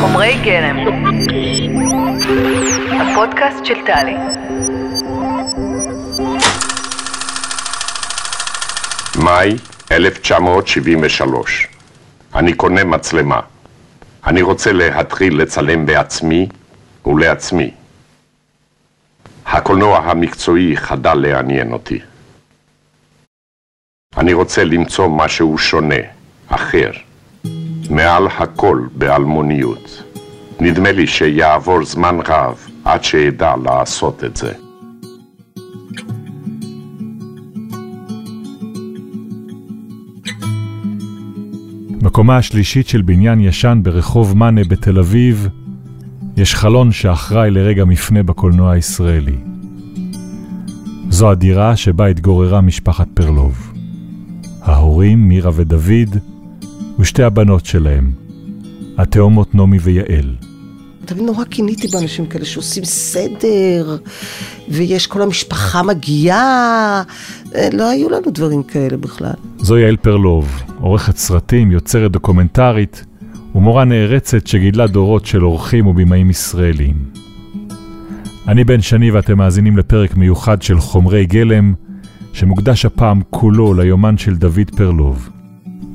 חומרי גלם, הפודקאסט של טלי. מאי 1973. אני קונה מצלמה. אני רוצה להתחיל לצלם בעצמי ולעצמי. הקולנוע המקצועי חדל לעניין אותי. אני רוצה למצוא משהו שונה, אחר, מעל הכל באלמוניות. נדמה לי שיעבור זמן רב עד שאדע לעשות את זה. בקומה השלישית של בניין ישן ברחוב מאנה בתל אביב, יש חלון שאחראי לרגע מפנה בקולנוע הישראלי. זו הדירה שבה התגוררה משפחת פרלוב. ההורים, מירה ודוד, ושתי הבנות שלהם, התאומות נעמי ויעל. תמיד נורא קינאתי באנשים כאלה שעושים סדר, ויש כל המשפחה מגיעה. אה, לא היו לנו דברים כאלה בכלל. זו יעל פרלוב, עורכת סרטים, יוצרת דוקומנטרית, ומורה נערצת שגידלה דורות של אורחים ובימאים ישראלים. אני בן שני ואתם מאזינים לפרק מיוחד של חומרי גלם, שמוקדש הפעם כולו ליומן של דוד פרלוב,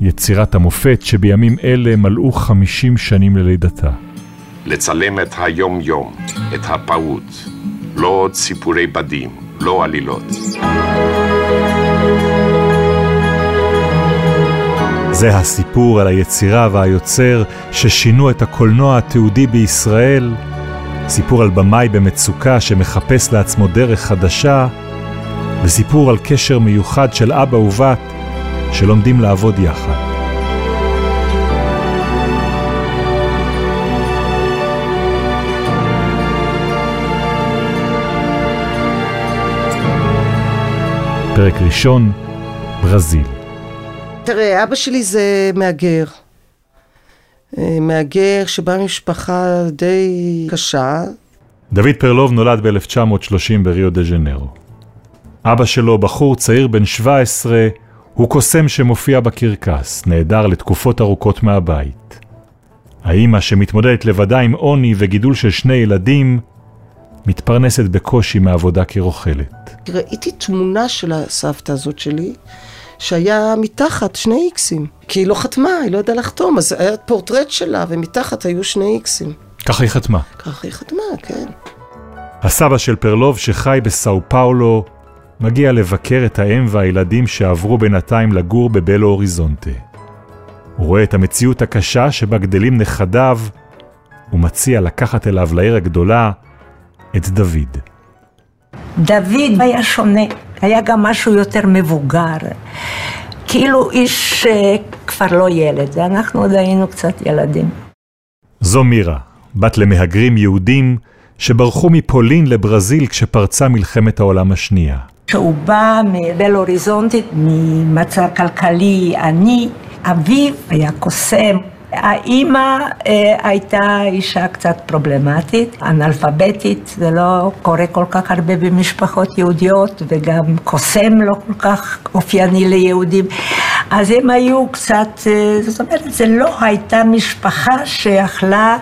יצירת המופת שבימים אלה מלאו 50 שנים ללידתה. לצלם את היום-יום, את הפעוט. לא עוד סיפורי בדים, לא עלילות. זה הסיפור על היצירה והיוצר ששינו את הקולנוע התיעודי בישראל, סיפור על במאי במצוקה שמחפש לעצמו דרך חדשה, וסיפור על קשר מיוחד של אבא ובת שלומדים לעבוד יחד. פרק ראשון, ברזיל. תראה, אבא שלי זה מהגר. אה, מהגר שבא ממשפחה די קשה. דוד פרלוב נולד ב-1930 בריו דה ז'נרו. אבא שלו, בחור צעיר בן 17, הוא קוסם שמופיע בקרקס, נעדר לתקופות ארוכות מהבית. האימא שמתמודדת לבדה עם עוני וגידול של שני ילדים, מתפרנסת בקושי מעבודה כרוכלת. ראיתי תמונה של הסבתא הזאת שלי, שהיה מתחת שני איקסים. כי היא לא חתמה, היא לא ידעה לחתום, אז היה פורטרט שלה, ומתחת היו שני איקסים. ככה היא חתמה. ככה היא חתמה, כן. הסבא של פרלוב שחי בסאו פאולו, מגיע לבקר את האם והילדים שעברו בינתיים לגור בבלו אוריזונטה. הוא רואה את המציאות הקשה שבה גדלים נכדיו, ומציע לקחת אליו לעיר הגדולה את דוד. דוד היה שונה, היה גם משהו יותר מבוגר. כאילו איש אה, כבר לא ילד, אנחנו עוד היינו קצת ילדים. זו מירה, בת למהגרים יהודים שברחו מפולין לברזיל כשפרצה מלחמת העולם השנייה. כשהוא בא מבל אוריזונטית, ממצב כלכלי עני, אביו היה קוסם, האימא אה, הייתה אישה קצת פרובלמטית, אנאלפביתית, זה לא קורה כל כך הרבה במשפחות יהודיות, וגם קוסם לא כל כך אופייני ליהודים. אז הם היו קצת, אה, זאת אומרת, זה לא הייתה משפחה שיכלה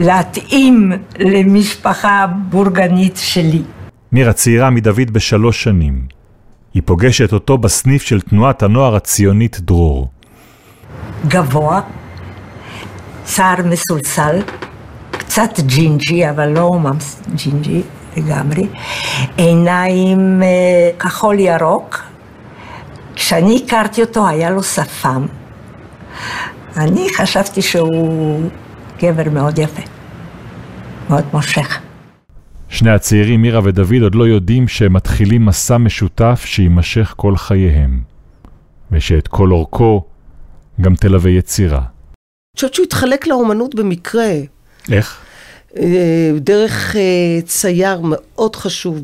להתאים למשפחה בורגנית שלי. מירה צעירה מדוד בשלוש שנים. היא פוגשת אותו בסניף של תנועת הנוער הציונית דרור. גבוה, שיער מסולסל, קצת ג'ינג'י, אבל לא ממש ג'ינג'י לגמרי, עיניים אה, כחול ירוק. כשאני הכרתי אותו היה לו שפם. אני חשבתי שהוא גבר מאוד יפה, מאוד מושך. שני הצעירים, מירה ודוד, עוד לא יודעים שהם מתחילים מסע משותף שיימשך כל חייהם, ושאת כל אורכו גם תלווה יצירה. אני חושבת שהוא התחלק לאומנות במקרה. איך? אה, דרך אה, צייר מאוד חשוב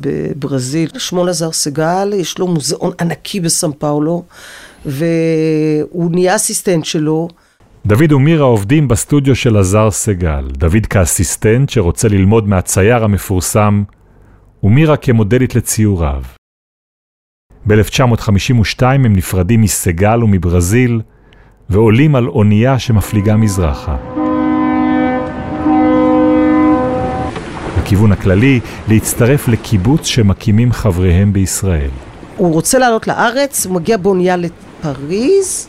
בברזיל, שמואל עזר סגל, יש לו מוזיאון ענקי בסן פאולו, והוא נהיה אסיסטנט שלו. דוד ומירה עובדים בסטודיו של עזר סגל, דוד כאסיסטנט שרוצה ללמוד מהצייר המפורסם, ומירה כמודלית לציוריו. ב-1952 הם נפרדים מסגל ומברזיל, ועולים על אונייה שמפליגה מזרחה. הכיוון הכללי, להצטרף לקיבוץ שמקימים חבריהם בישראל. הוא רוצה לעלות לארץ, הוא מגיע באונייה לפריז,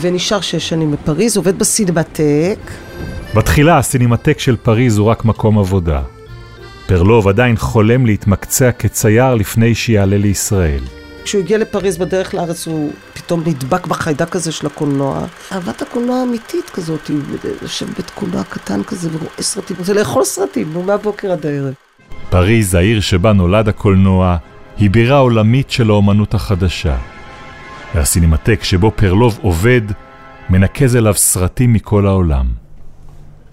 ונשאר שש שנים בפריז, עובד בסינמטק. בתחילה הסינמטק של פריז הוא רק מקום עבודה. פרלוב עדיין חולם להתמקצע כצייר לפני שיעלה לישראל. כשהוא הגיע לפריז בדרך לארץ הוא פתאום נדבק בחיידק הזה של הקולנוע. אהבת הקולנוע אמיתית כזאת, הוא יושב בית קולנוע קטן כזה ורואה סרטים, זה לאכול סרטים, נו, מהבוקר עד הערב. פריז, העיר שבה נולד הקולנוע, היא בירה עולמית של האומנות החדשה. והסינמטק שבו פרלוב עובד, מנקז אליו סרטים מכל העולם.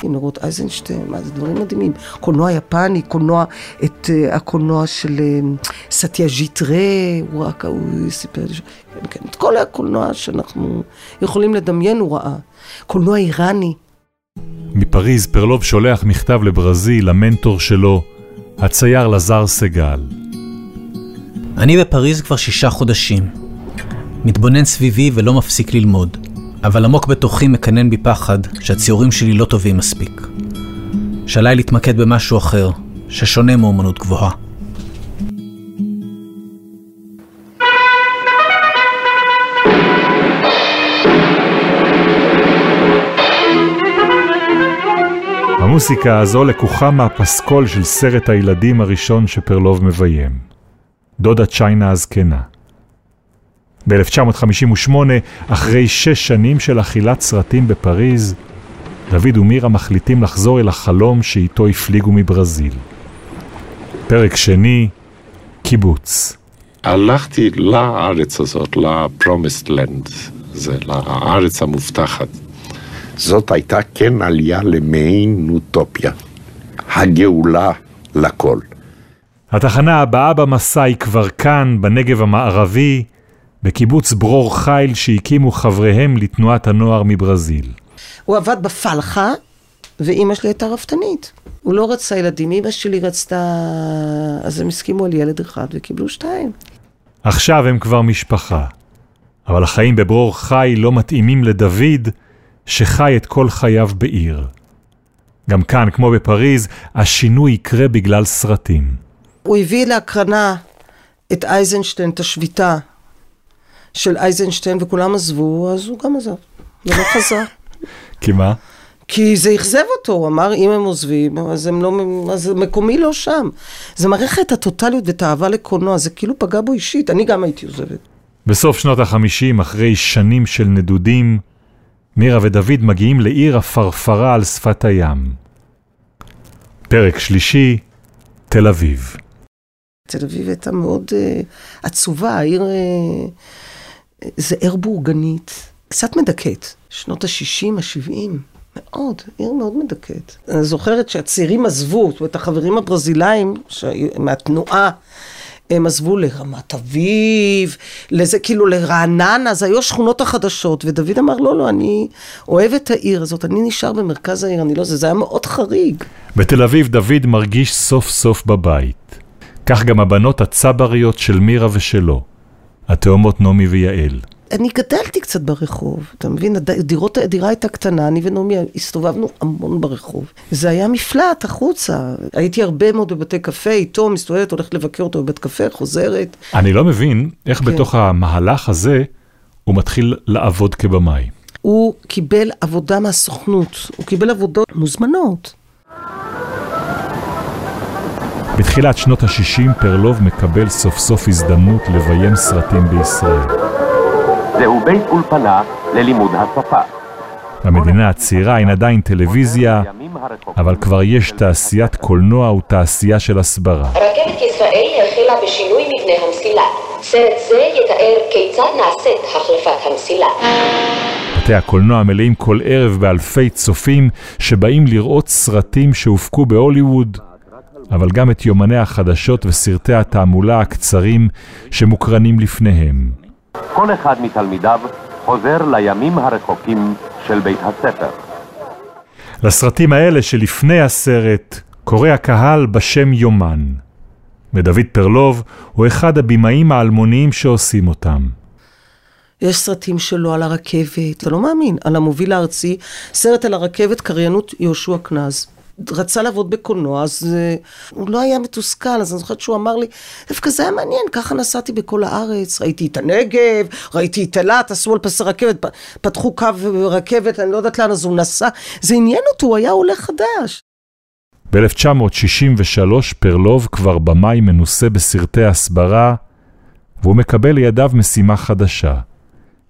נורות אייזנשטיין, מה זה דברים מדהימים. קולנוע יפני, קולנוע, את uh, הקולנוע של uh, סטיה ז'יטרה, הוא רק, הוא סיפר לי, כן, כן, את כל הקולנוע שאנחנו יכולים לדמיין הוא ראה. קולנוע איראני. מפריז פרלוב שולח מכתב לברזיל, למנטור שלו, הצייר לזר סגל. אני בפריז כבר שישה חודשים. מתבונן סביבי ולא מפסיק ללמוד. אבל עמוק בתוכי מקנן בי פחד שהציורים שלי לא טובים מספיק. שעליי להתמקד במשהו אחר, ששונה מאומנות גבוהה. המוסיקה הזו לקוחה מהפסקול של סרט הילדים הראשון שפרלוב מביים, דודה צ'יינה הזקנה. ב-1958, אחרי שש שנים של אכילת סרטים בפריז, דוד ומירה מחליטים לחזור אל החלום שאיתו הפליגו מברזיל. פרק שני, קיבוץ. הלכתי לארץ הזאת, ל-Promised Land, זה לארץ המובטחת. זאת הייתה כן עלייה למעין אוטופיה. הגאולה לכל. התחנה הבאה במסע היא כבר כאן, בנגב המערבי, בקיבוץ ברור חיל שהקימו חבריהם לתנועת הנוער מברזיל. הוא עבד בפלחה, ואימא שלי הייתה רפתנית. הוא לא רצה ילדים, אימא שלי רצתה... אז הם הסכימו על ילד אחד וקיבלו שתיים. עכשיו הם כבר משפחה, אבל החיים בברור חיל לא מתאימים לדוד, שחי את כל חייו בעיר. גם כאן, כמו בפריז, השינוי יקרה בגלל סרטים. הוא הביא להקרנה את אייזנשטיין, את השביתה של אייזנשטיין, וכולם עזבו, אז הוא גם עזב, ולא חזר. כי מה? כי זה אכזב אותו, הוא אמר, אם הם עוזבים, אז, הם לא, אז מקומי לא שם. זה מראה את הטוטליות ואת האהבה לקולנוע, זה כאילו פגע בו אישית, אני גם הייתי עוזבת. בסוף שנות החמישים, אחרי שנים של נדודים, מירה ודוד מגיעים לעיר הפרפרה על שפת הים. פרק שלישי, תל אביב. תל אביב הייתה מאוד uh, עצובה, העיר... Uh, זה עיר בורגנית, קצת מדכאת. שנות ה-60, ה-70, מאוד, עיר מאוד מדכאת. אני זוכרת שהצעירים עזבו, זאת אומרת, החברים הברזילאים. מהתנועה, הם עזבו לרמת אביב, לזה, כאילו לרעננה, זה היו השכונות החדשות, ודוד אמר, לא, לא, אני אוהב את העיר הזאת, אני נשאר במרכז העיר, אני לא זה, זה היה מאוד חריג. בתל אביב דוד מרגיש סוף סוף בבית. כך גם הבנות הצבריות של מירה ושלו, התאומות נעמי ויעל. אני גדלתי קצת ברחוב, אתה מבין? הדירות, הדירה הייתה קטנה, אני ונעמי הסתובבנו המון ברחוב. זה היה מפלט החוצה. הייתי הרבה מאוד בבתי קפה, איתו, מסתובבת, הולכת לבקר אותו בבית קפה, חוזרת. אני לא מבין איך כן. בתוך המהלך הזה הוא מתחיל לעבוד כבמאי. הוא קיבל עבודה מהסוכנות, הוא קיבל עבודות מוזמנות. בתחילת שנות ה-60 פרלוב מקבל סוף סוף הזדמנות לביים סרטים בישראל. זהו בית אולפנה ללימוד השפה. המדינה הצעירה אין עדיין טלוויזיה, אבל כבר יש תעשיית קולנוע ותעשייה של הסברה. רכבת ישראל החלה בשינוי מבנה המסילה. סרט זה יתאר כיצד נעשית החלפת המסילה. בתי הקולנוע מלאים כל ערב באלפי צופים שבאים לראות סרטים שהופקו בהוליווד, אבל גם את יומני החדשות וסרטי התעמולה הקצרים שמוקרנים לפניהם. כל אחד מתלמידיו חוזר לימים הרחוקים של בית הספר. לסרטים האלה שלפני הסרט קורא הקהל בשם יומן. ודוד פרלוב הוא אחד הבימאים האלמוניים שעושים אותם. יש סרטים שלו על הרכבת, אתה לא מאמין, על המוביל הארצי, סרט על הרכבת, קריינות יהושע קנז. רצה לעבוד בקולנוע, אז uh, הוא לא היה מתוסכל, אז אני זוכרת שהוא אמר לי, דווקא זה היה מעניין, ככה נסעתי בכל הארץ, ראיתי את הנגב, ראיתי את אילת, עשו על פסי רכבת, פתחו קו רכבת, אני לא יודעת לאן, אז הוא נסע, זה עניין אותו, הוא היה עולה חדש. ב-1963 פרלוב כבר במאי מנוסה בסרטי הסברה, והוא מקבל לידיו משימה חדשה.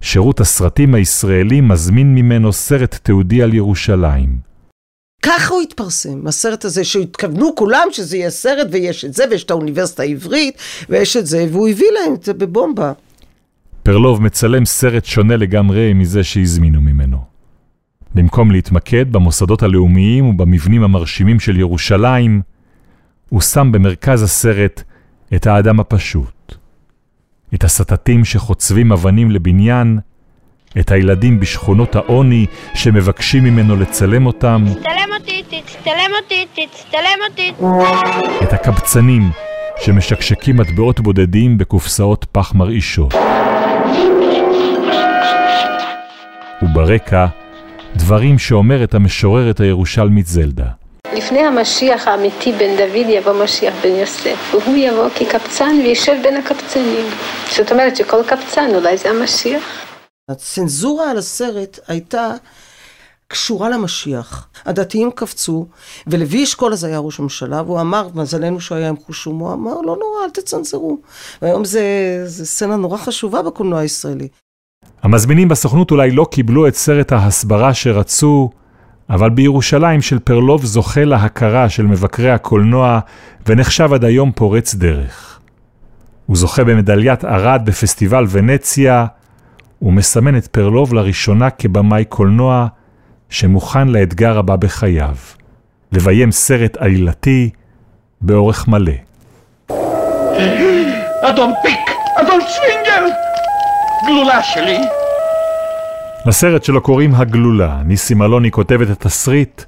שירות הסרטים הישראלי מזמין ממנו סרט תיעודי על ירושלים. ככה הוא התפרסם, הסרט הזה, שהתכוונו כולם שזה יהיה סרט, ויש את זה, ויש את האוניברסיטה העברית, ויש את זה, והוא הביא להם את זה בבומבה. פרלוב מצלם סרט שונה לגמרי מזה שהזמינו ממנו. במקום להתמקד במוסדות הלאומיים ובמבנים המרשימים של ירושלים, הוא שם במרכז הסרט את האדם הפשוט. את הסטטים שחוצבים אבנים לבניין, את הילדים בשכונות העוני שמבקשים ממנו לצלם אותם, תצטלם אותי, תצטלם אותי, תצטלם אותי. את הקבצנים שמשקשקים מטבעות בודדים בקופסאות פח מרעישות. וברקע, דברים שאומרת המשוררת הירושלמית זלדה. לפני המשיח האמיתי בן דוד יבוא משיח בן יוסף, והוא יבוא כקבצן וישב בין הקבצנים. זאת אומרת שכל קבצן אולי זה המשיח. הצנזורה על הסרט הייתה קשורה למשיח. הדתיים קפצו, ולוי אשכול אז היה ראש הממשלה, והוא אמר, מזלנו שהוא היה עם חושום, הוא אמר, לא נורא, אל תצנזרו. והיום זה, זה סצנה נורא חשובה בקולנוע הישראלי. המזמינים בסוכנות אולי לא קיבלו את סרט ההסברה שרצו, אבל בירושלים של פרלוב זוכה להכרה של מבקרי הקולנוע ונחשב עד היום פורץ דרך. הוא זוכה במדליית ארד בפסטיבל ונציה, ומסמן את פרלוב לראשונה כבמאי קולנוע שמוכן לאתגר הבא בחייו, לביים סרט עלילתי באורך מלא. אדון פיק, אדון סווינגר, גלולה שלי. לסרט שלו קוראים הגלולה, ניסים אלוני כותב את התסריט,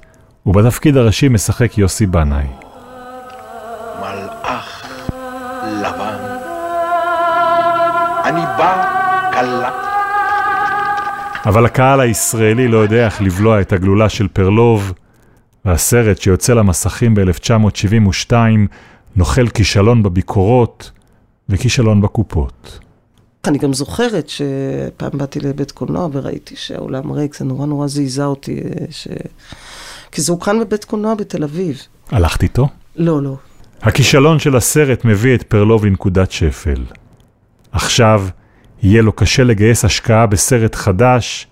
ובתפקיד הראשי משחק יוסי בנאי. אבל הקהל הישראלי לא יודע איך לבלוע את הגלולה של פרלוב, והסרט שיוצא למסכים ב-1972 נוחל כישלון בביקורות וכישלון בקופות. אני גם זוכרת שפעם באתי לבית קולנוע וראיתי שהאולם ריק, זה נורא נורא זעזע אותי, ש... כי זה הוקרן בבית קולנוע בתל אביב. הלכת איתו? לא, לא. הכישלון של הסרט מביא את פרלוב לנקודת שפל. עכשיו יהיה לו קשה לגייס השקעה בסרט חדש,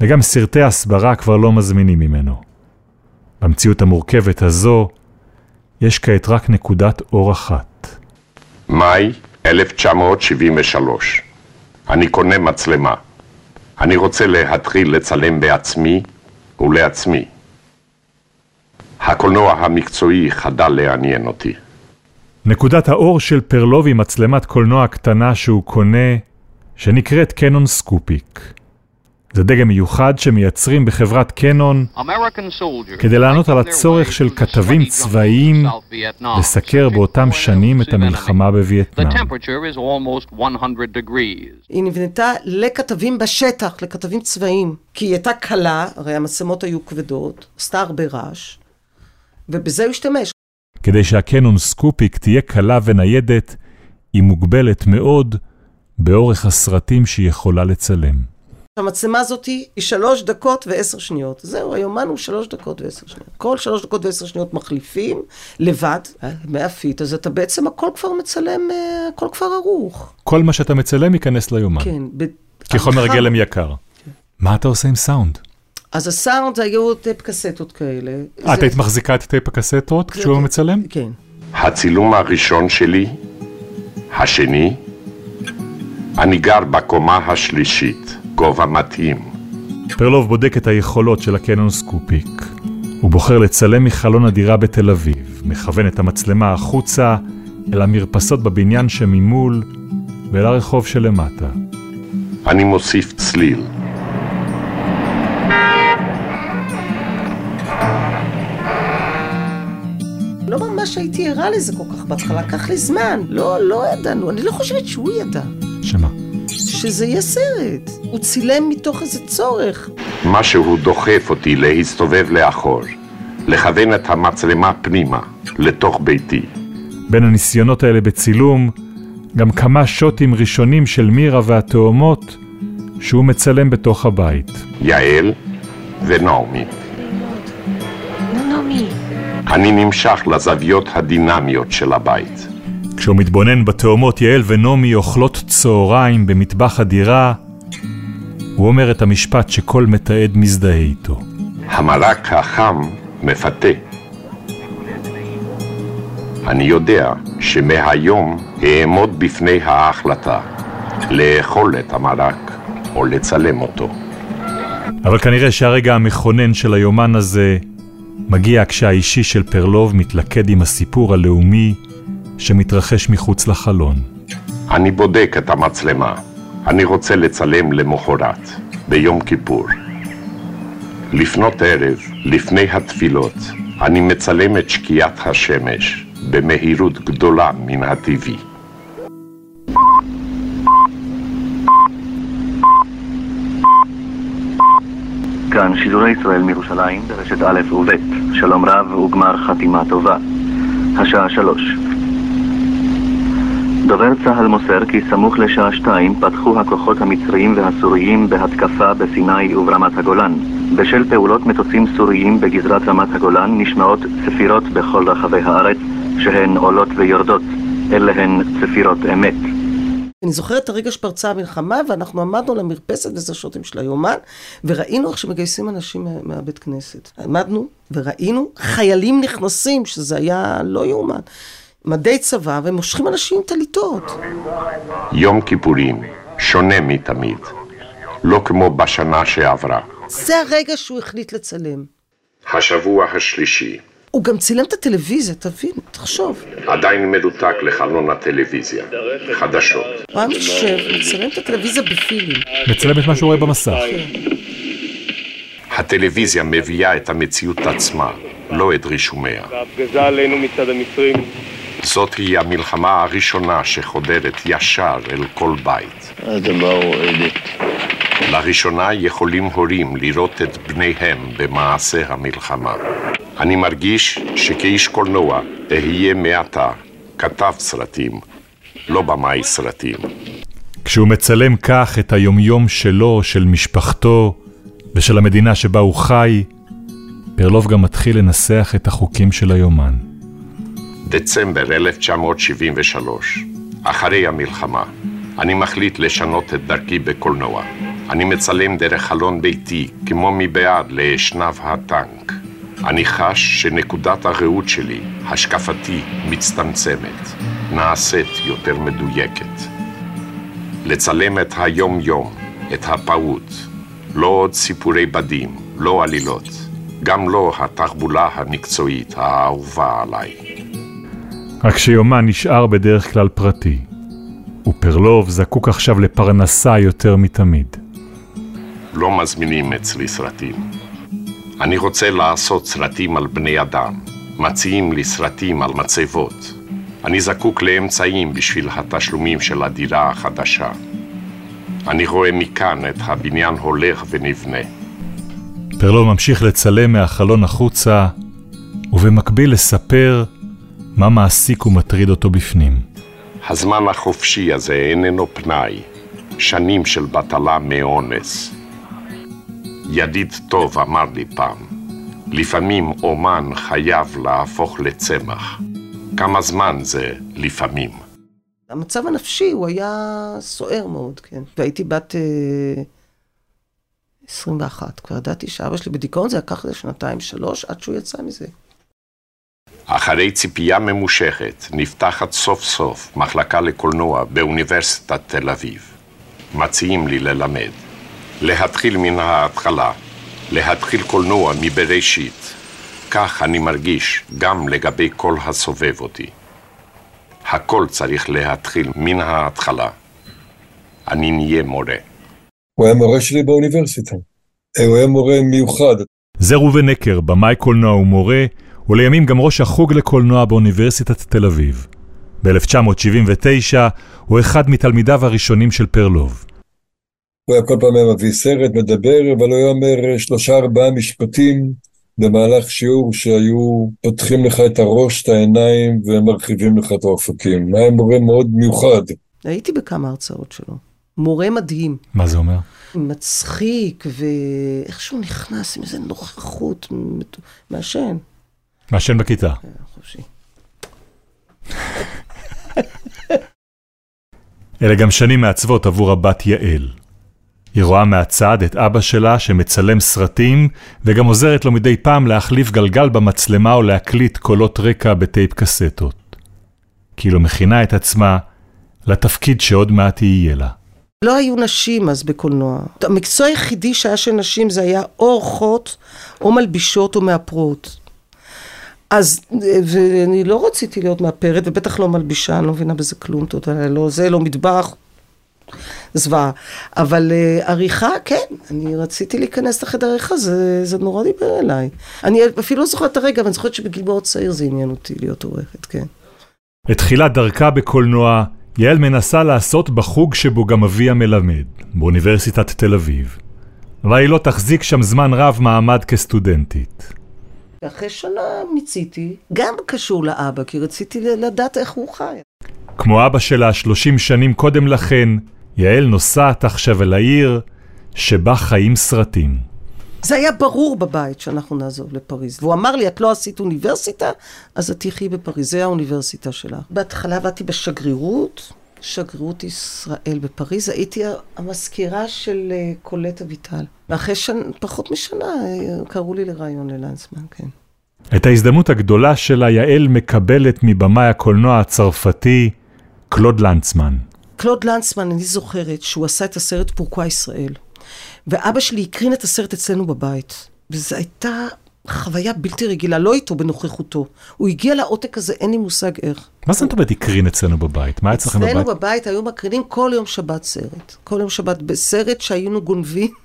וגם סרטי הסברה כבר לא מזמינים ממנו. במציאות המורכבת הזו, יש כעת רק נקודת אור אחת. מאי 1973. אני קונה מצלמה. אני רוצה להתחיל לצלם בעצמי ולעצמי. הקולנוע המקצועי חדל לעניין אותי. נקודת האור של פרלוב היא מצלמת קולנוע קטנה שהוא קונה, שנקראת קנון סקופיק. זה דגם מיוחד שמייצרים בחברת קנון כדי לענות על הצורך של כתבים צבאיים לסקר באותם שנים את המלחמה בווייטנאם. היא נבנתה לכתבים בשטח, לכתבים צבאיים. כי היא הייתה קלה, הרי המצלמות היו כבדות, עשתה הרבה רעש, ובזה הוא השתמש. כדי שהקנון סקופיק תהיה קלה וניידת, היא מוגבלת מאוד באורך הסרטים שהיא יכולה לצלם. המצלמה הזאת היא שלוש דקות ועשר שניות. זהו, היומן הוא שלוש דקות ועשר שניות. כל שלוש דקות ועשר שניות מחליפים לבד, מהפיט, אז אתה בעצם הכל כבר מצלם, אה, הכל כבר ערוך. כל מה שאתה מצלם ייכנס ליומן. כן. כחומר גלם יקר. כן. מה אתה עושה עם סאונד? אז הסאונד היו טייפ קסטות כאלה. אה, את היית מחזיקה את טייפ הקסטות כשהוא מצלם? כן. הצילום הראשון שלי, השני, אני גר בקומה השלישית, גובה מתאים. פרלוב בודק את היכולות של ה Canon Scoopic. הוא בוחר לצלם מחלון הדירה בתל אביב, מכוון את המצלמה החוצה אל המרפסות בבניין שממול ואל הרחוב שלמטה. אני מוסיף צליל. לא ממש הייתי ערה לזה כל כך בהתחלה, לקח לי זמן. לא, לא ידענו, אני לא חושבת שהוא ידע. שמה? שזה יהיה סרט. הוא צילם מתוך איזה צורך. משהו דוחף אותי להסתובב לאחור, לכוון את המצלמה פנימה, לתוך ביתי. בין הניסיונות האלה בצילום, גם כמה שוטים ראשונים של מירה והתאומות שהוא מצלם בתוך הבית. יעל ונעמי. נעמי. אני נמשך לזוויות הדינמיות של הבית. כשהוא מתבונן בתאומות יעל ונעמי אוכלות צהריים במטבח הדירה, הוא אומר את המשפט שכל מתעד מזדהה איתו. המרק החם מפתה. אני יודע שמהיום אעמוד בפני ההחלטה לאכול את המרק או לצלם אותו. אבל כנראה שהרגע המכונן של היומן הזה מגיע כשהאישי של פרלוב מתלכד עם הסיפור הלאומי שמתרחש מחוץ לחלון. אני בודק את המצלמה. אני רוצה לצלם למחרת, ביום כיפור. לפנות ערב, לפני התפילות, אני מצלם את שקיעת השמש במהירות גדולה מן הטבעי. כאן שידורי ישראל מירושלים ברשת א' וב', שלום רב וגמר חתימה טובה. השעה שלוש. דובר צה"ל מוסר כי סמוך לשעה שתיים פתחו הכוחות המצריים והסוריים בהתקפה בסיני וברמת הגולן. בשל פעולות מטוסים סוריים בגזרת רמת הגולן נשמעות צפירות בכל רחבי הארץ, שהן עולות ויורדות. אלה הן צפירות אמת. אני זוכרת את הרגע שפרצה המלחמה, ואנחנו עמדנו על המרפסת וזה השוטים של היומן, וראינו איך שמגייסים אנשים מה, מהבית כנסת. עמדנו וראינו חיילים נכנסים, שזה היה לא יאומן. מדי צבא, והם מושכים אנשים עם טליתות. יום כיפורים שונה מתמיד, לא כמו בשנה שעברה. זה הרגע שהוא החליט לצלם. השבוע השלישי, הוא גם צילם את הטלוויזיה, תבין, תחשוב. עדיין מנותק לחלון הטלוויזיה, חדשות. הוא היה יושב, מצלם את הטלוויזיה בפילים. מצלם את מה שהוא רואה במסך. הטלוויזיה מביאה את המציאות עצמה, לא את רישומיה. ההפגזה עלינו מצד המצרים. זאת היא המלחמה הראשונה שחודרת ישר אל כל בית. האדמה רועדת. לראשונה יכולים הורים לראות את בניהם במעשה המלחמה. אני מרגיש שכאיש קולנוע אהיה מעתה כתב סרטים, לא במאי סרטים. כשהוא מצלם כך את היומיום שלו, של משפחתו ושל המדינה שבה הוא חי, פרלוב גם מתחיל לנסח את החוקים של היומן. דצמבר 1973, אחרי המלחמה, אני מחליט לשנות את דרכי בקולנוע. אני מצלם דרך חלון ביתי, כמו מבעד לאשנב הטנק. אני חש שנקודת הראות שלי, השקפתי, מצטמצמת, נעשית יותר מדויקת. לצלם את היום-יום, את הפעוט, לא עוד סיפורי בדים, לא עלילות, גם לא התחבולה המקצועית האהובה עליי. רק שיומן נשאר בדרך כלל פרטי, ופרלוב זקוק עכשיו לפרנסה יותר מתמיד. לא מזמינים אצלי סרטים. אני רוצה לעשות סרטים על בני אדם. מציעים לי סרטים על מצבות. אני זקוק לאמצעים בשביל התשלומים של הדירה החדשה. אני רואה מכאן את הבניין הולך ונבנה. פרלוב ממשיך לצלם מהחלון החוצה, ובמקביל לספר מה מעסיק ומטריד אותו בפנים. הזמן החופשי הזה איננו פנאי, שנים של בטלה מאונס. ידיד טוב אמר לי פעם, לפעמים אומן חייב להפוך לצמח. כמה זמן זה לפעמים? המצב הנפשי הוא היה סוער מאוד, כן. והייתי בת אה, 21, כבר ידעתי שאבא שלי בדיכאון, זה לקח איזה שנתיים, שלוש, עד שהוא יצא מזה. אחרי ציפייה ממושכת, נפתחת סוף סוף מחלקה לקולנוע באוניברסיטת תל אביב. מציעים לי ללמד. להתחיל מן ההתחלה, להתחיל קולנוע מבראשית. כך אני מרגיש גם לגבי כל הסובב אותי. הכל צריך להתחיל מן ההתחלה. אני נהיה מורה. הוא היה מורה שלי באוניברסיטה. הוא היה מורה מיוחד. זה ראובן נקר, במאי קולנוע ומורה, ולימים גם ראש החוג לקולנוע באוניברסיטת תל אביב. ב-1979 הוא אחד מתלמידיו הראשונים של פרלוב. הוא היה כל פעם היה מביא סרט, מדבר, אבל הוא היה אומר שלושה ארבעה משפטים במהלך שיעור שהיו פותחים לך את הראש, את העיניים ומרחיבים לך את האופקים. היה מורה מאוד מיוחד. הייתי בכמה הרצאות שלו. מורה מדהים. מה זה אומר? מצחיק, ואיכשהו נכנס עם איזה נוכחות מעשן. מעשן בכיתה. חופשי. אלה גם שנים מעצבות עבור הבת יעל. היא רואה מהצד את אבא שלה שמצלם סרטים, וגם עוזרת לו מדי פעם להחליף גלגל במצלמה או להקליט קולות רקע בטייפ קסטות. כאילו מכינה את עצמה לתפקיד שעוד מעט יהיה לה. לא היו נשים אז בקולנוע. המקצוע היחידי שהיה של נשים זה היה או אורחות, או מלבישות, או מאפרות. אז, ואני לא רציתי להיות מאפרת, ובטח לא מלבישה, אני לא מבינה בזה כלום, תודה, לא זה, לא מטבח, זוועה. אבל uh, עריכה, כן, אני רציתי להיכנס לחדר עריכה, זה, זה נורא דיבר אליי. אני אפילו לא זוכרת את הרגע, אבל אני זוכרת שבגיל מאוד צעיר זה עניין אותי להיות עורכת, כן. את תחילת דרכה בקולנוע, יעל מנסה לעשות בחוג שבו גם אביה מלמד, באוניברסיטת תל אביב. אבל היא לא תחזיק שם זמן רב מעמד כסטודנטית. ואחרי שנה מיציתי, גם קשור לאבא, כי רציתי לדעת איך הוא חי. כמו אבא שלה 30 שנים קודם לכן, יעל נוסעת עכשיו אל העיר שבה חיים סרטים. זה היה ברור בבית שאנחנו נעזוב לפריז. והוא אמר לי, את לא עשית אוניברסיטה, אז את תחי בפריז, זה האוניברסיטה שלך. בהתחלה עבדתי בשגרירות, שגרירות ישראל בפריז, הייתי המזכירה של אה, קולט אביטל. ואחרי שנ... פחות משנה קראו לי לרעיון ללנסמן, כן. את ההזדמנות הגדולה שלה יעל מקבלת מבמאי הקולנוע הצרפתי קלוד לנצמן. קלוד לנצמן, אני זוכרת שהוא עשה את הסרט פורקווה ישראל. ואבא שלי הקרין את הסרט אצלנו בבית. וזו הייתה חוויה בלתי רגילה, לא איתו, בנוכחותו. הוא הגיע לעותק הזה, אין לי מושג איך. מה זאת אומרת הקרין אצלנו בבית? מה אצלכם בבית? אצלנו בבית היו מקרינים כל יום שבת סרט. כל יום שבת בסרט שהיינו גונבים.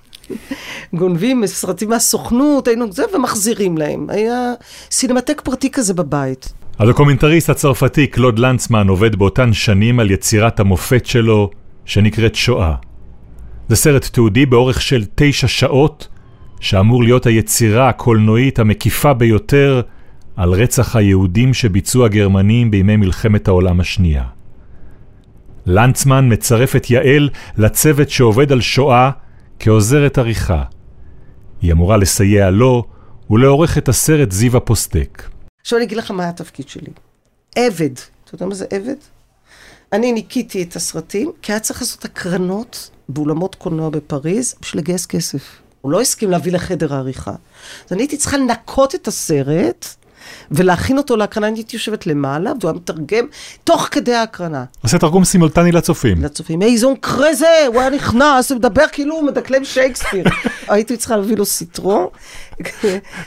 גונבים סרטים מהסוכנות, היינו זה, ומחזירים להם. היה סינמטק פרטי כזה בבית. הדוקומנטריסט הצרפתי קלוד לנצמן עובד באותן שנים על יצירת המופת שלו, שנקראת שואה. זה סרט תיעודי באורך של תשע שעות, שאמור להיות היצירה הקולנועית המקיפה ביותר על רצח היהודים שביצעו הגרמנים בימי מלחמת העולם השנייה. לנצמן מצרף את יעל לצוות שעובד על שואה כעוזרת עריכה. היא אמורה לסייע לו ולעורך את הסרט זיו הפוסטק. עכשיו אני אגיד לך מה התפקיד שלי. עבד. אתה יודע מה זה עבד? אני ניקיתי את הסרטים, כי היה צריך לעשות הקרנות באולמות קולנוע בפריז בשביל לגייס כסף. הוא לא הסכים להביא לחדר העריכה. אז אני הייתי צריכה לנקות את הסרט ולהכין אותו להקרנה, אני הייתי יושבת למעלה, והוא היה מתרגם תוך כדי ההקרנה. עושה תרגום סימולטני לצופים. לצופים. איזון קרזה, הוא היה נכנס, הוא מדבר כאילו הוא מדקלם שייקספיר. הייתי צריכה להביא לו סיטרו,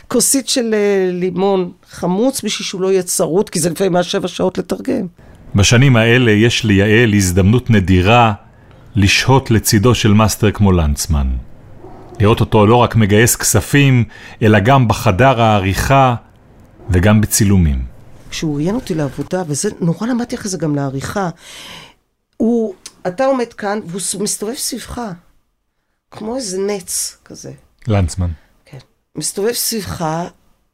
כוסית של אה, לימון חמוץ, בשביל שהוא לא יהיה צרוד, כי זה לפעמים היה שבע שעות לתרגם. בשנים האלה יש ליעל הזדמנות נדירה לשהות לצידו של מאסטר כמו לנצמן. לראות אותו לא רק מגייס כספים, אלא גם בחדר העריכה וגם בצילומים. כשהוא ראיין אותי לעבודה, וזה, נורא למדתי אחרי זה גם לעריכה, הוא, אתה עומד כאן, והוא מסתובב סביבך, כמו איזה נץ כזה. לנצמן. כן. מסתובב סביבך,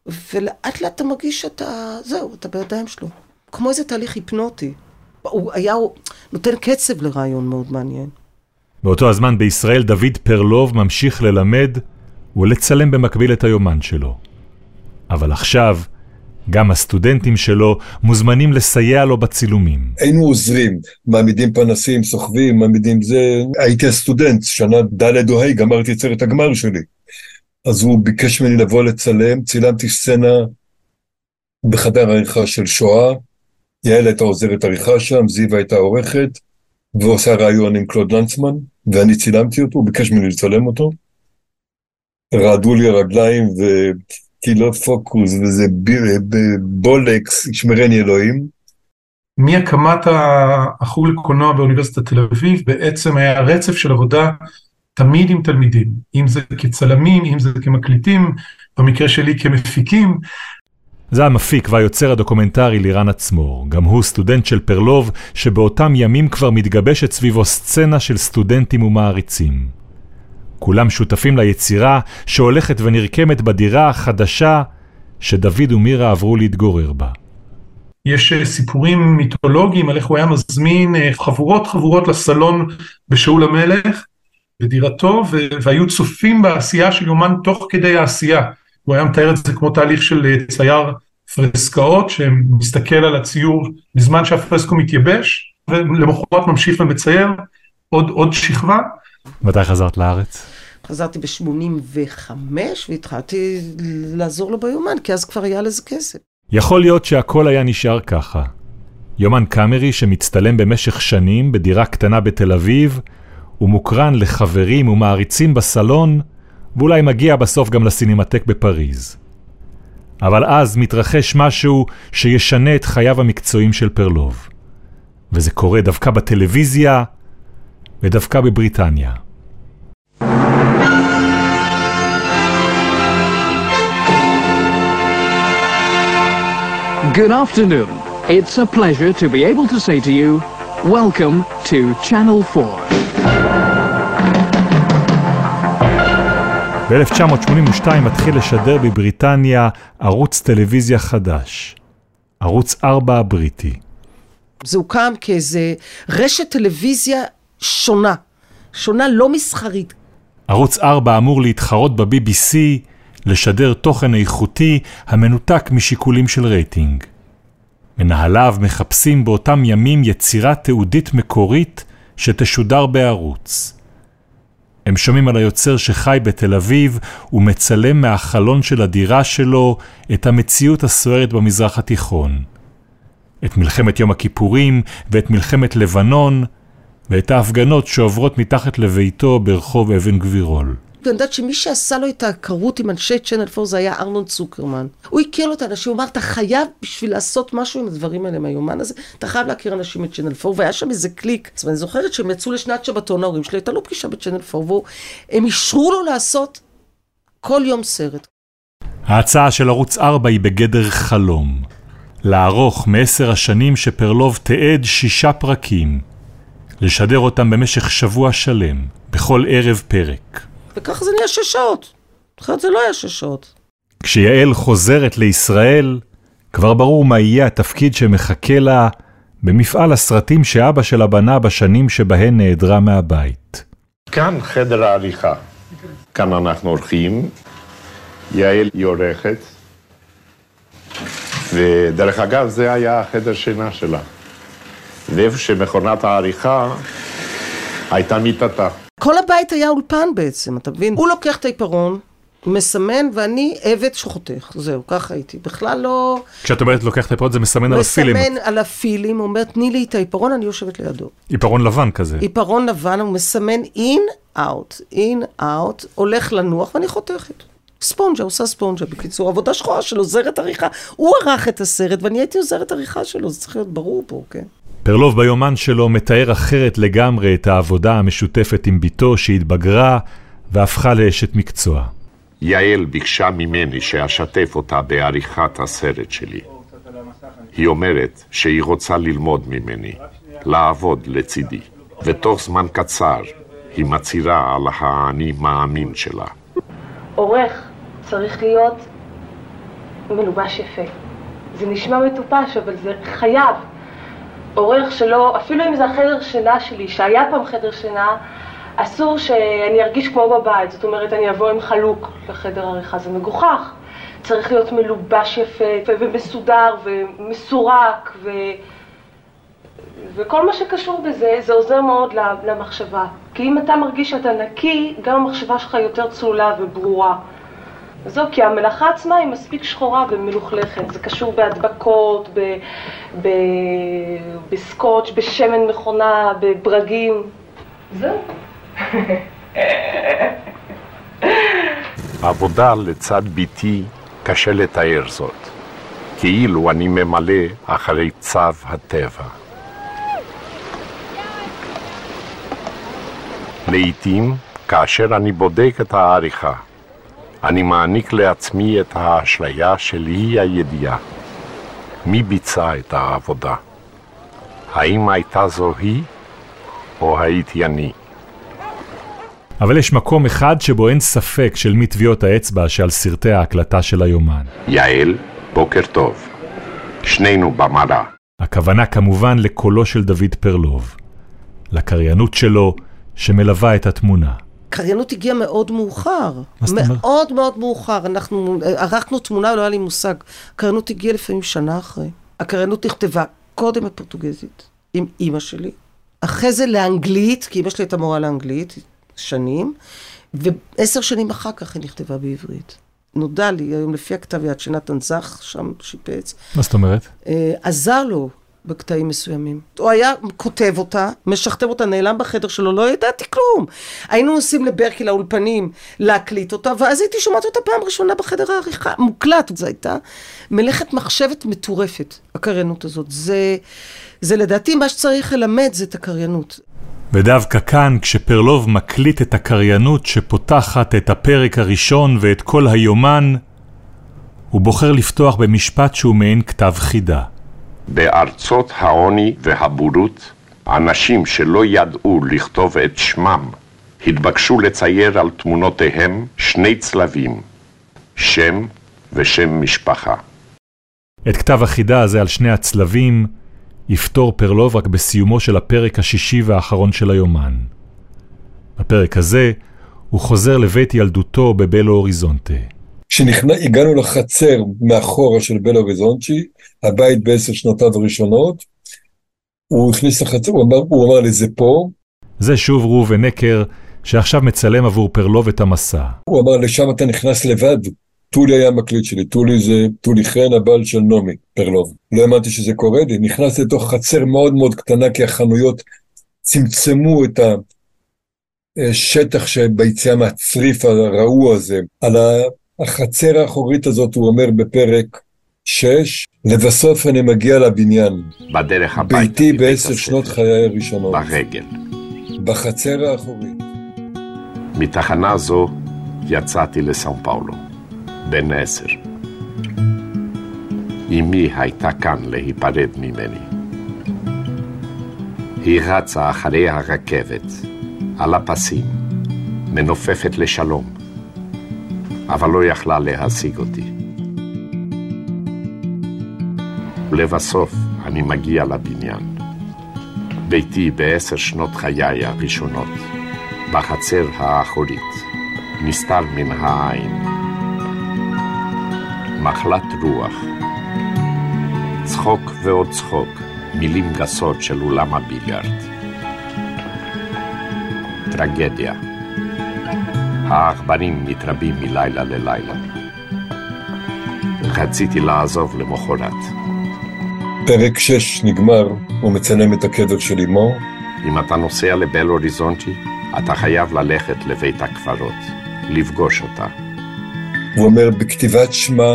ולאט לאט אתה מרגיש שאתה, זהו, אתה בידיים שלו. כמו איזה תהליך היפנוטי. הוא היה, הוא נותן קצב לרעיון מאוד מעניין. באותו הזמן בישראל דוד פרלוב ממשיך ללמד ולצלם במקביל את היומן שלו. אבל עכשיו, גם הסטודנטים שלו מוזמנים לסייע לו בצילומים. היינו עוזרים, מעמידים פנסים, סוחבים, מעמידים זה. הייתי הסטודנט, שנה ד' או ה', גמרתי את סרט הגמר שלי. אז הוא ביקש ממני לבוא לצלם, צילמתי סצנה בחדר העריכה של שואה. יעל הייתה עוזרת עריכה שם, זיווה הייתה עורכת, והוא עושה ראיון עם קלוד לנצמן, ואני צילמתי אותו, הוא ביקש ממני לצלם אותו. רעדו לי הרגליים ו... כי לא פוקוס, וזה בולקס, ישמרני אלוהים. מהקמת החוג לקולנוע באוניברסיטת תל אביב, בעצם היה רצף של עבודה תמיד עם תלמידים, אם זה כצלמים, אם זה כמקליטים, במקרה שלי כמפיקים. זה המפיק והיוצר הדוקומנטרי לירן עצמור, גם הוא סטודנט של פרלוב, שבאותם ימים כבר מתגבשת סביבו סצנה של סטודנטים ומעריצים. כולם שותפים ליצירה שהולכת ונרקמת בדירה החדשה שדוד ומירה עברו להתגורר בה. יש אה, סיפורים מיתולוגיים על איך הוא היה מזמין אה, חבורות חבורות לסלון בשאול המלך, בדירתו, והיו צופים בעשייה של יומן תוך כדי העשייה. הוא היה מתאר את זה כמו תהליך של אה, צייר פרסקאות, שמסתכל על הציור בזמן שהפרסקו מתייבש, ולמחרת ממשיך ומצייר עוד, עוד שכבה. מתי חזרת לארץ? חזרתי ב-85 והתחלתי לעזור לו ביומן, כי אז כבר היה לזה כסף. יכול להיות שהכל היה נשאר ככה. יומן קאמרי שמצטלם במשך שנים בדירה קטנה בתל אביב, ומוקרן לחברים ומעריצים בסלון, ואולי מגיע בסוף גם לסינמטק בפריז. אבל אז מתרחש משהו שישנה את חייו המקצועיים של פרלוב. וזה קורה דווקא בטלוויזיה ודווקא בבריטניה. Good afternoon. It's a pleasure to be able to say to you, welcome to Channel 4. ב-1982 מתחיל לשדר בבריטניה ערוץ טלוויזיה חדש, ערוץ 4 הבריטי. זה הוקם כאיזה רשת טלוויזיה שונה, שונה לא מסחרית. ערוץ 4 אמור להתחרות ב-BBC, לשדר תוכן איכותי המנותק משיקולים של רייטינג. מנהליו מחפשים באותם ימים יצירה תיעודית מקורית שתשודר בערוץ. הם שומעים על היוצר שחי בתל אביב ומצלם מהחלון של הדירה שלו את המציאות הסוערת במזרח התיכון. את מלחמת יום הכיפורים ואת מלחמת לבנון ואת ההפגנות שעוברות מתחת לביתו ברחוב אבן גבירול. ואני יודעת שמי שעשה לו את ההכרות עם אנשי צ'אנל 4 זה היה ארנון צוקרמן. הוא הכיר לו את האנשים, הוא אמר, אתה חייב בשביל לעשות משהו עם הדברים האלה, עם היומן הזה, אתה חייב להכיר אנשים את צ'אנל 4, והיה שם איזה קליק. אז אני זוכרת שהם יצאו לשנת שבתון, ההורים שלי, הייתה לו פגישה בצ'אנל 4, והם אישרו לו לעשות כל יום סרט. ההצעה של ערוץ 4 היא בגדר חלום. לערוך מעשר השנים שפרלוב תיעד שישה פרקים. לשדר אותם במשך שבוע שלם, בכל ערב פרק. וככה זה נהיה שש שעות. אחרת זה לא היה שש שעות. כשיעל חוזרת לישראל, כבר ברור מה יהיה התפקיד שמחכה לה במפעל הסרטים שאבא שלה בנה בשנים שבהן נעדרה מהבית. כאן חדר העריכה. כאן אנחנו עורכים, יעל היא עורכת, ודרך אגב, זה היה החדר שינה שלה. ואיפה שמכונת העריכה הייתה מיטתה. כל הבית היה אולפן בעצם, אתה מבין? הוא לוקח את העיפרון, מסמן, ואני עבד שחותך. זהו, ככה הייתי. בכלל לא... כשאת אומרת לוקח את העיפרון, זה מסמן על הפילים. מסמן על הפילים, הוא אומר, תני לי את העיפרון, אני יושבת לידו. עיפרון לבן כזה. עיפרון לבן, הוא מסמן אין, אאוט, אין, אאוט, הולך לנוח, ואני חותכת. ספונג'ה, עושה ספונג'ה, בקיצור, עבודה שחורה של עוזרת עריכה. הוא ערך את הסרט, ואני הייתי עוזרת עריכה שלו, זה צריך להיות ברור פה, כן? פרלוב ביומן שלו מתאר אחרת לגמרי את העבודה המשותפת עם בתו שהתבגרה והפכה לאשת מקצוע. יעל ביקשה ממני שאשתף אותה בעריכת הסרט שלי. היא אומרת שהיא רוצה ללמוד ממני, לעבוד לצידי, ותוך זמן קצר היא מצהירה על האני מאמין שלה. עורך צריך להיות מלובש יפה. זה נשמע מטופש, אבל זה חייב. עורך שלא, אפילו אם זה החדר שינה שלי, שהיה פעם חדר שינה, אסור שאני ארגיש כמו בבית, זאת אומרת, אני אבוא עם חלוק לחדר עריכה, זה מגוחך. צריך להיות מלובש יפה ומסודר ומסורק ו... וכל מה שקשור בזה, זה עוזר מאוד למחשבה. כי אם אתה מרגיש שאתה נקי, גם המחשבה שלך יותר צלולה וברורה. וזהו, כי המלאכה עצמה היא מספיק שחורה ומלוכלכת. זה קשור בהדבקות, ב, ב, בסקוץ', בשמן מכונה, בברגים. זהו. עבודה לצד ביתי קשה לתאר זאת, כאילו אני ממלא אחרי צו הטבע. לעתים, כאשר אני בודק את העריכה, אני מעניק לעצמי את האשליה של אי הידיעה. מי ביצע את העבודה? האם הייתה זו היא, או הייתי אני? אבל יש מקום אחד שבו אין ספק של מי טביעות האצבע שעל סרטי ההקלטה של היומן. יעל, בוקר טוב. שנינו במראה. הכוונה כמובן לקולו של דוד פרלוב, לקריינות שלו שמלווה את התמונה. קריינות הגיעה מאוד מאוחר. מה זאת אומרת? מאוד מאוד מאוחר. אנחנו ערכנו תמונה, לא היה לי מושג. הקריינות הגיעה לפעמים שנה אחרי. הקריינות נכתבה קודם בפורטוגזית, עם אימא שלי. אחרי זה לאנגלית, כי אימא שלי הייתה מורה לאנגלית, שנים, ועשר שנים אחר כך היא נכתבה בעברית. נודע לי, היום לפי הכתב יד שנתן זך, שם שיפץ, מה זאת אומרת? אה, עזר לו בקטעים מסוימים. הוא היה כותב אותה, משכתב אותה, נעלם בחדר שלו, לא ידעתי כלום. היינו נוסעים לברקי לאולפנים להקליט אותה, ואז הייתי שומעת אותה פעם ראשונה בחדר העריכה, מוקלט. זו הייתה מלאכת מחשבת מטורפת, הקריינות הזאת. זה, זה לדעתי מה שצריך ללמד זה את הקריינות. ודווקא כאן, כשפרלוב מקליט את הקריינות שפותחת את הפרק הראשון ואת כל היומן, הוא בוחר לפתוח במשפט שהוא מעין כתב חידה. בארצות העוני והבורות, אנשים שלא ידעו לכתוב את שמם, התבקשו לצייר על תמונותיהם שני צלבים, שם ושם משפחה. את כתב החידה הזה על שני הצלבים יפתור פרלוב רק בסיומו של הפרק השישי והאחרון של היומן. בפרק הזה הוא חוזר לבית ילדותו בבלו אוריזונטה. כשהגענו לחצר מאחורה של בלו אוריזונטי, הבית בעשר שנותיו הראשונות, הוא הכניס לחצר, הוא אמר, הוא אמר לי, זה פה. זה שוב ראובן נקר, שעכשיו מצלם עבור פרלוב את המסע. הוא אמר, לשם אתה נכנס לבד. טולי היה המקליט שלי, טולי זה טולי חן, הבעל של נעמי פרלוב. לא האמנתי שזה קורה לי, נכנס לתוך חצר מאוד מאוד קטנה, כי החנויות צמצמו את השטח שביציאה מהצריף הרעוע הזה. על החצר האחורית הזאת, הוא אומר בפרק 6, לבסוף אני מגיע לבניין. בדרך הביתה. ביתי בעשר שנות חיי הראשונות. ברגל. בחצר האחורית. מתחנה זו יצאתי לסאו פאולו, בן עשר. אמי הייתה כאן להיפרד ממני. היא רצה אחרי הרכבת, על הפסים, מנופפת לשלום, אבל לא יכלה להשיג אותי. ולבסוף אני מגיע לבניין. ביתי בעשר שנות חיי הראשונות, בחצר האחורית, נסתר מן העין. מחלת רוח, צחוק ועוד צחוק, מילים גסות של אולם הביליארד. טרגדיה, העכברים מתרבים מלילה ללילה. רציתי לעזוב למחרת. פרק 6 נגמר, הוא מצלם את הקבר של אמו. אם אתה נוסע לבל אוריזונטי, אתה חייב ללכת לבית הקברות, לפגוש אותה. הוא אומר, בכתיבת שמה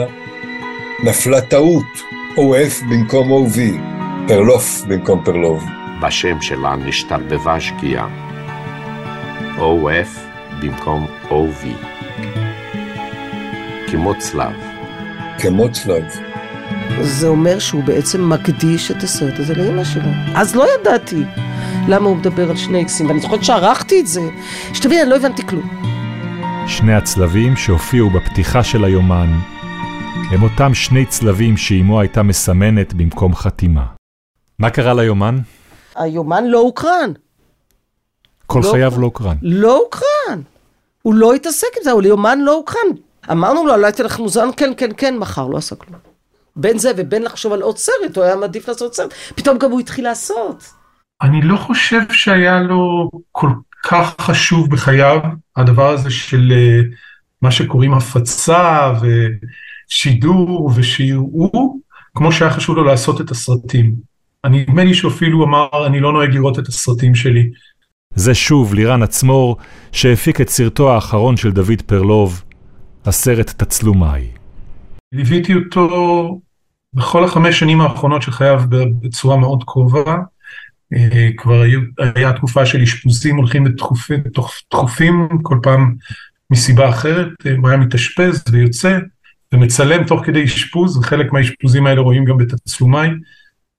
נפלה טעות, OF במקום OV, פרלוף במקום פרלוב. בשם שלה נשתרבבה שגיאה. OF במקום OV. כמו צלב. כמו צלב. זה אומר שהוא בעצם מקדיש את הסרט הזה לאמא שלו. אז לא ידעתי למה הוא מדבר על שני אקסים, ואני זוכרת שערכתי את זה. שתבין, אני לא הבנתי כלום. שני הצלבים שהופיעו בפתיחה של היומן הם אותם שני צלבים שאימו הייתה מסמנת במקום חתימה. מה קרה ליומן? היומן לא הוקרן. כל לא חייו. לא הוקרן. לא הוקרן. הוא לא התעסק עם זה, אבל יומן לא הוקרן. אמרנו לו, אולי אתן לך מוזיאון, כן, כן, כן, מחר, לא עשה כלום. בין זה ובין לחשוב על עוד סרט, הוא היה מעדיף לעשות סרט. פתאום גם הוא התחיל לעשות. אני לא חושב שהיה לו כל כך חשוב בחייו, הדבר הזה של אה, מה שקוראים הפצה ושידור ושיראו, כמו שהיה חשוב לו לעשות את הסרטים. אני, נדמה לי שאפילו אמר, אני לא נוהג לראות את הסרטים שלי. זה שוב לירן עצמור, שהפיק את סרטו האחרון של דוד פרלוב, הסרט תצלומיי. ליוויתי אותו בכל החמש שנים האחרונות של חייו בצורה מאוד קרובה. אה, כבר היו, היה תקופה של אשפוזים הולכים לתכופים, תכופים כל פעם מסיבה אחרת, אה, הוא היה מתאשפז ויוצא ומצלם תוך כדי אשפוז, וחלק מהאשפוזים האלה רואים גם בתצלומיי,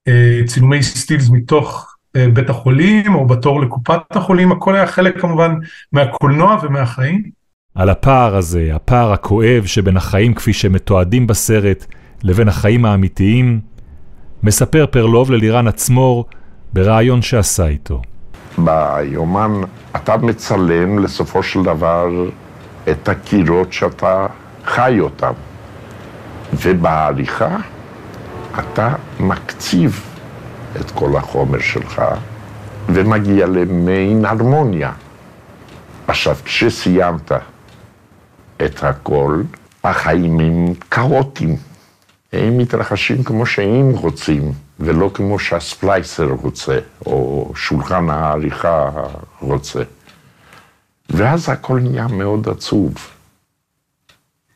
אה, צילומי סטילס מתוך בית החולים או בתור לקופת החולים, הכל היה חלק כמובן מהקולנוע ומהחיים. על הפער הזה, הפער הכואב שבין החיים כפי שמתועדים בסרט לבין החיים האמיתיים, מספר פרלוב ללירן עצמור בריאיון שעשה איתו. ביומן אתה מצלם לסופו של דבר את הקירות שאתה חי אותם, ובעריכה אתה מקציב את כל החומר שלך ומגיע למעין הרמוניה. עכשיו, כשסיימת את הכל, החיים הם כאוטיים. הם מתרחשים כמו שהם רוצים, ולא כמו שהספלייסר רוצה, או שולחן העריכה רוצה. ואז הכל נהיה מאוד עצוב.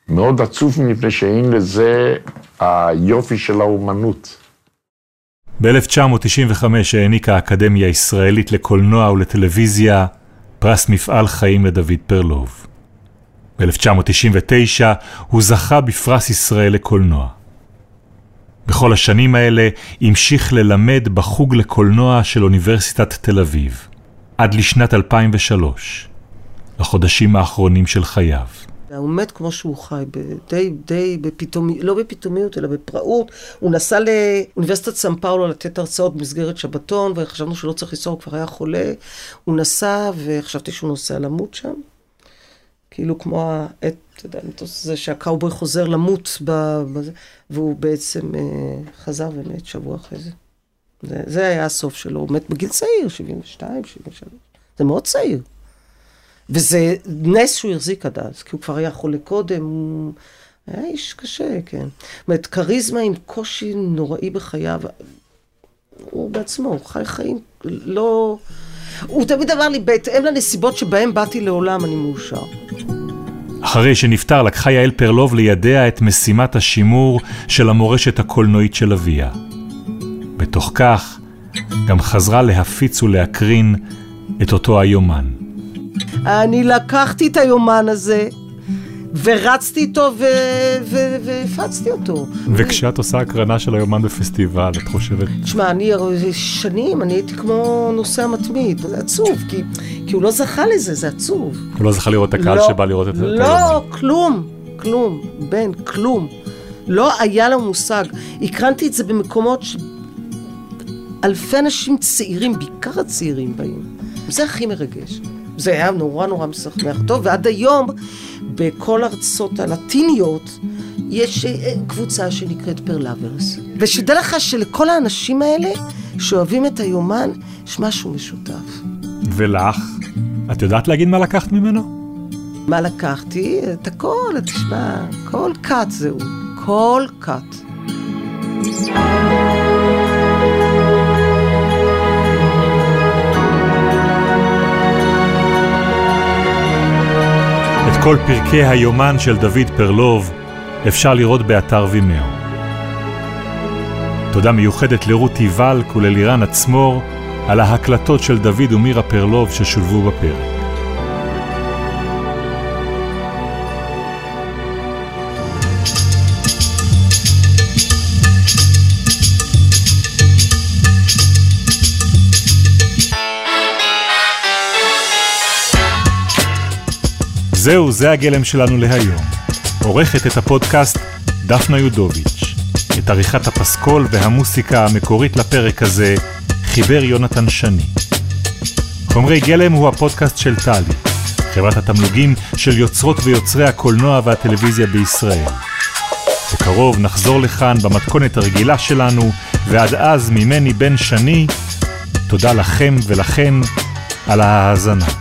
מאוד עצוב מפני שאין לזה היופי של האומנות. ב-1995 העניקה האקדמיה הישראלית לקולנוע ולטלוויזיה פרס מפעל חיים לדוד פרלוב. ב-1999 הוא זכה בפרס ישראל לקולנוע. בכל השנים האלה המשיך ללמד בחוג לקולנוע של אוניברסיטת תל אביב, עד לשנת 2003, לחודשים האחרונים של חייו. הוא מת כמו שהוא חי, די, די בפתאומיות, לא בפתאומיות, אלא בפראות. הוא נסע לאוניברסיטת סן פאולו לתת הרצאות במסגרת שבתון, וחשבנו שהוא לא צריך לנסוע, הוא כבר היה חולה. הוא נסע, וחשבתי שהוא נוסע למות שם. כאילו כמו העת, אתה יודע, המטוס הזה שהקאובוי חוזר למות, בזה, והוא בעצם אה, חזר ומת שבוע אחרי זה. זה. זה היה הסוף שלו, הוא מת בגיל צעיר, 72, 73. זה מאוד צעיר. וזה נס שהוא החזיק עד אז, כי הוא כבר היה חולה קודם, הוא היה איש קשה, כן. זאת אומרת, כריזמה עם קושי נוראי בחייו, הוא בעצמו, הוא חי חיים לא... הוא תמיד אמר לי, בהתאם לנסיבות שבהן באתי לעולם, אני מאושר. אחרי שנפטר לקחה יעל פרלוב לידיה את משימת השימור של המורשת הקולנועית של אביה. בתוך כך, גם חזרה להפיץ ולהקרין את אותו היומן. אני לקחתי את היומן הזה, ורצתי איתו והפצתי אותו. וכשאת עושה הקרנה של היומן בפסטיבל, את חושבת... תשמע, אני שנים, אני הייתי כמו נוסע מתמיד, זה עצוב, כי, כי הוא לא זכה לזה, זה עצוב. הוא לא זכה לראות את הקהל לא, שבא לראות את לא, היומן. לא, כלום, כלום, בן, כלום. לא היה לו מושג. הקרנתי את זה במקומות ש... אלפי אנשים צעירים, בעיקר הצעירים באים. זה הכי מרגש. זה היה נורא נורא משמח טוב, ועד היום בכל ארצות הלטיניות יש אה, קבוצה שנקראת פרלאברס. ושתדע לך שלכל האנשים האלה שאוהבים את היומן, יש משהו משותף. ולך? את יודעת להגיד מה לקחת ממנו? מה לקחתי? את הכל, תשמע, כל קאט זהו. כל קאט. כל פרקי היומן של דוד פרלוב אפשר לראות באתר וימאו. תודה מיוחדת לרותי ולק וללירן עצמור על ההקלטות של דוד ומירה פרלוב ששולבו בפרק. זהו, זה הגלם שלנו להיום. עורכת את הפודקאסט דפנה יודוביץ'. את עריכת הפסקול והמוסיקה המקורית לפרק הזה חיבר יונתן שני. חומרי גלם הוא הפודקאסט של טלי, חברת התמלוגים של יוצרות ויוצרי הקולנוע והטלוויזיה בישראל. בקרוב נחזור לכאן במתכונת הרגילה שלנו, ועד אז ממני בן שני, תודה לכם ולכן על ההאזנה.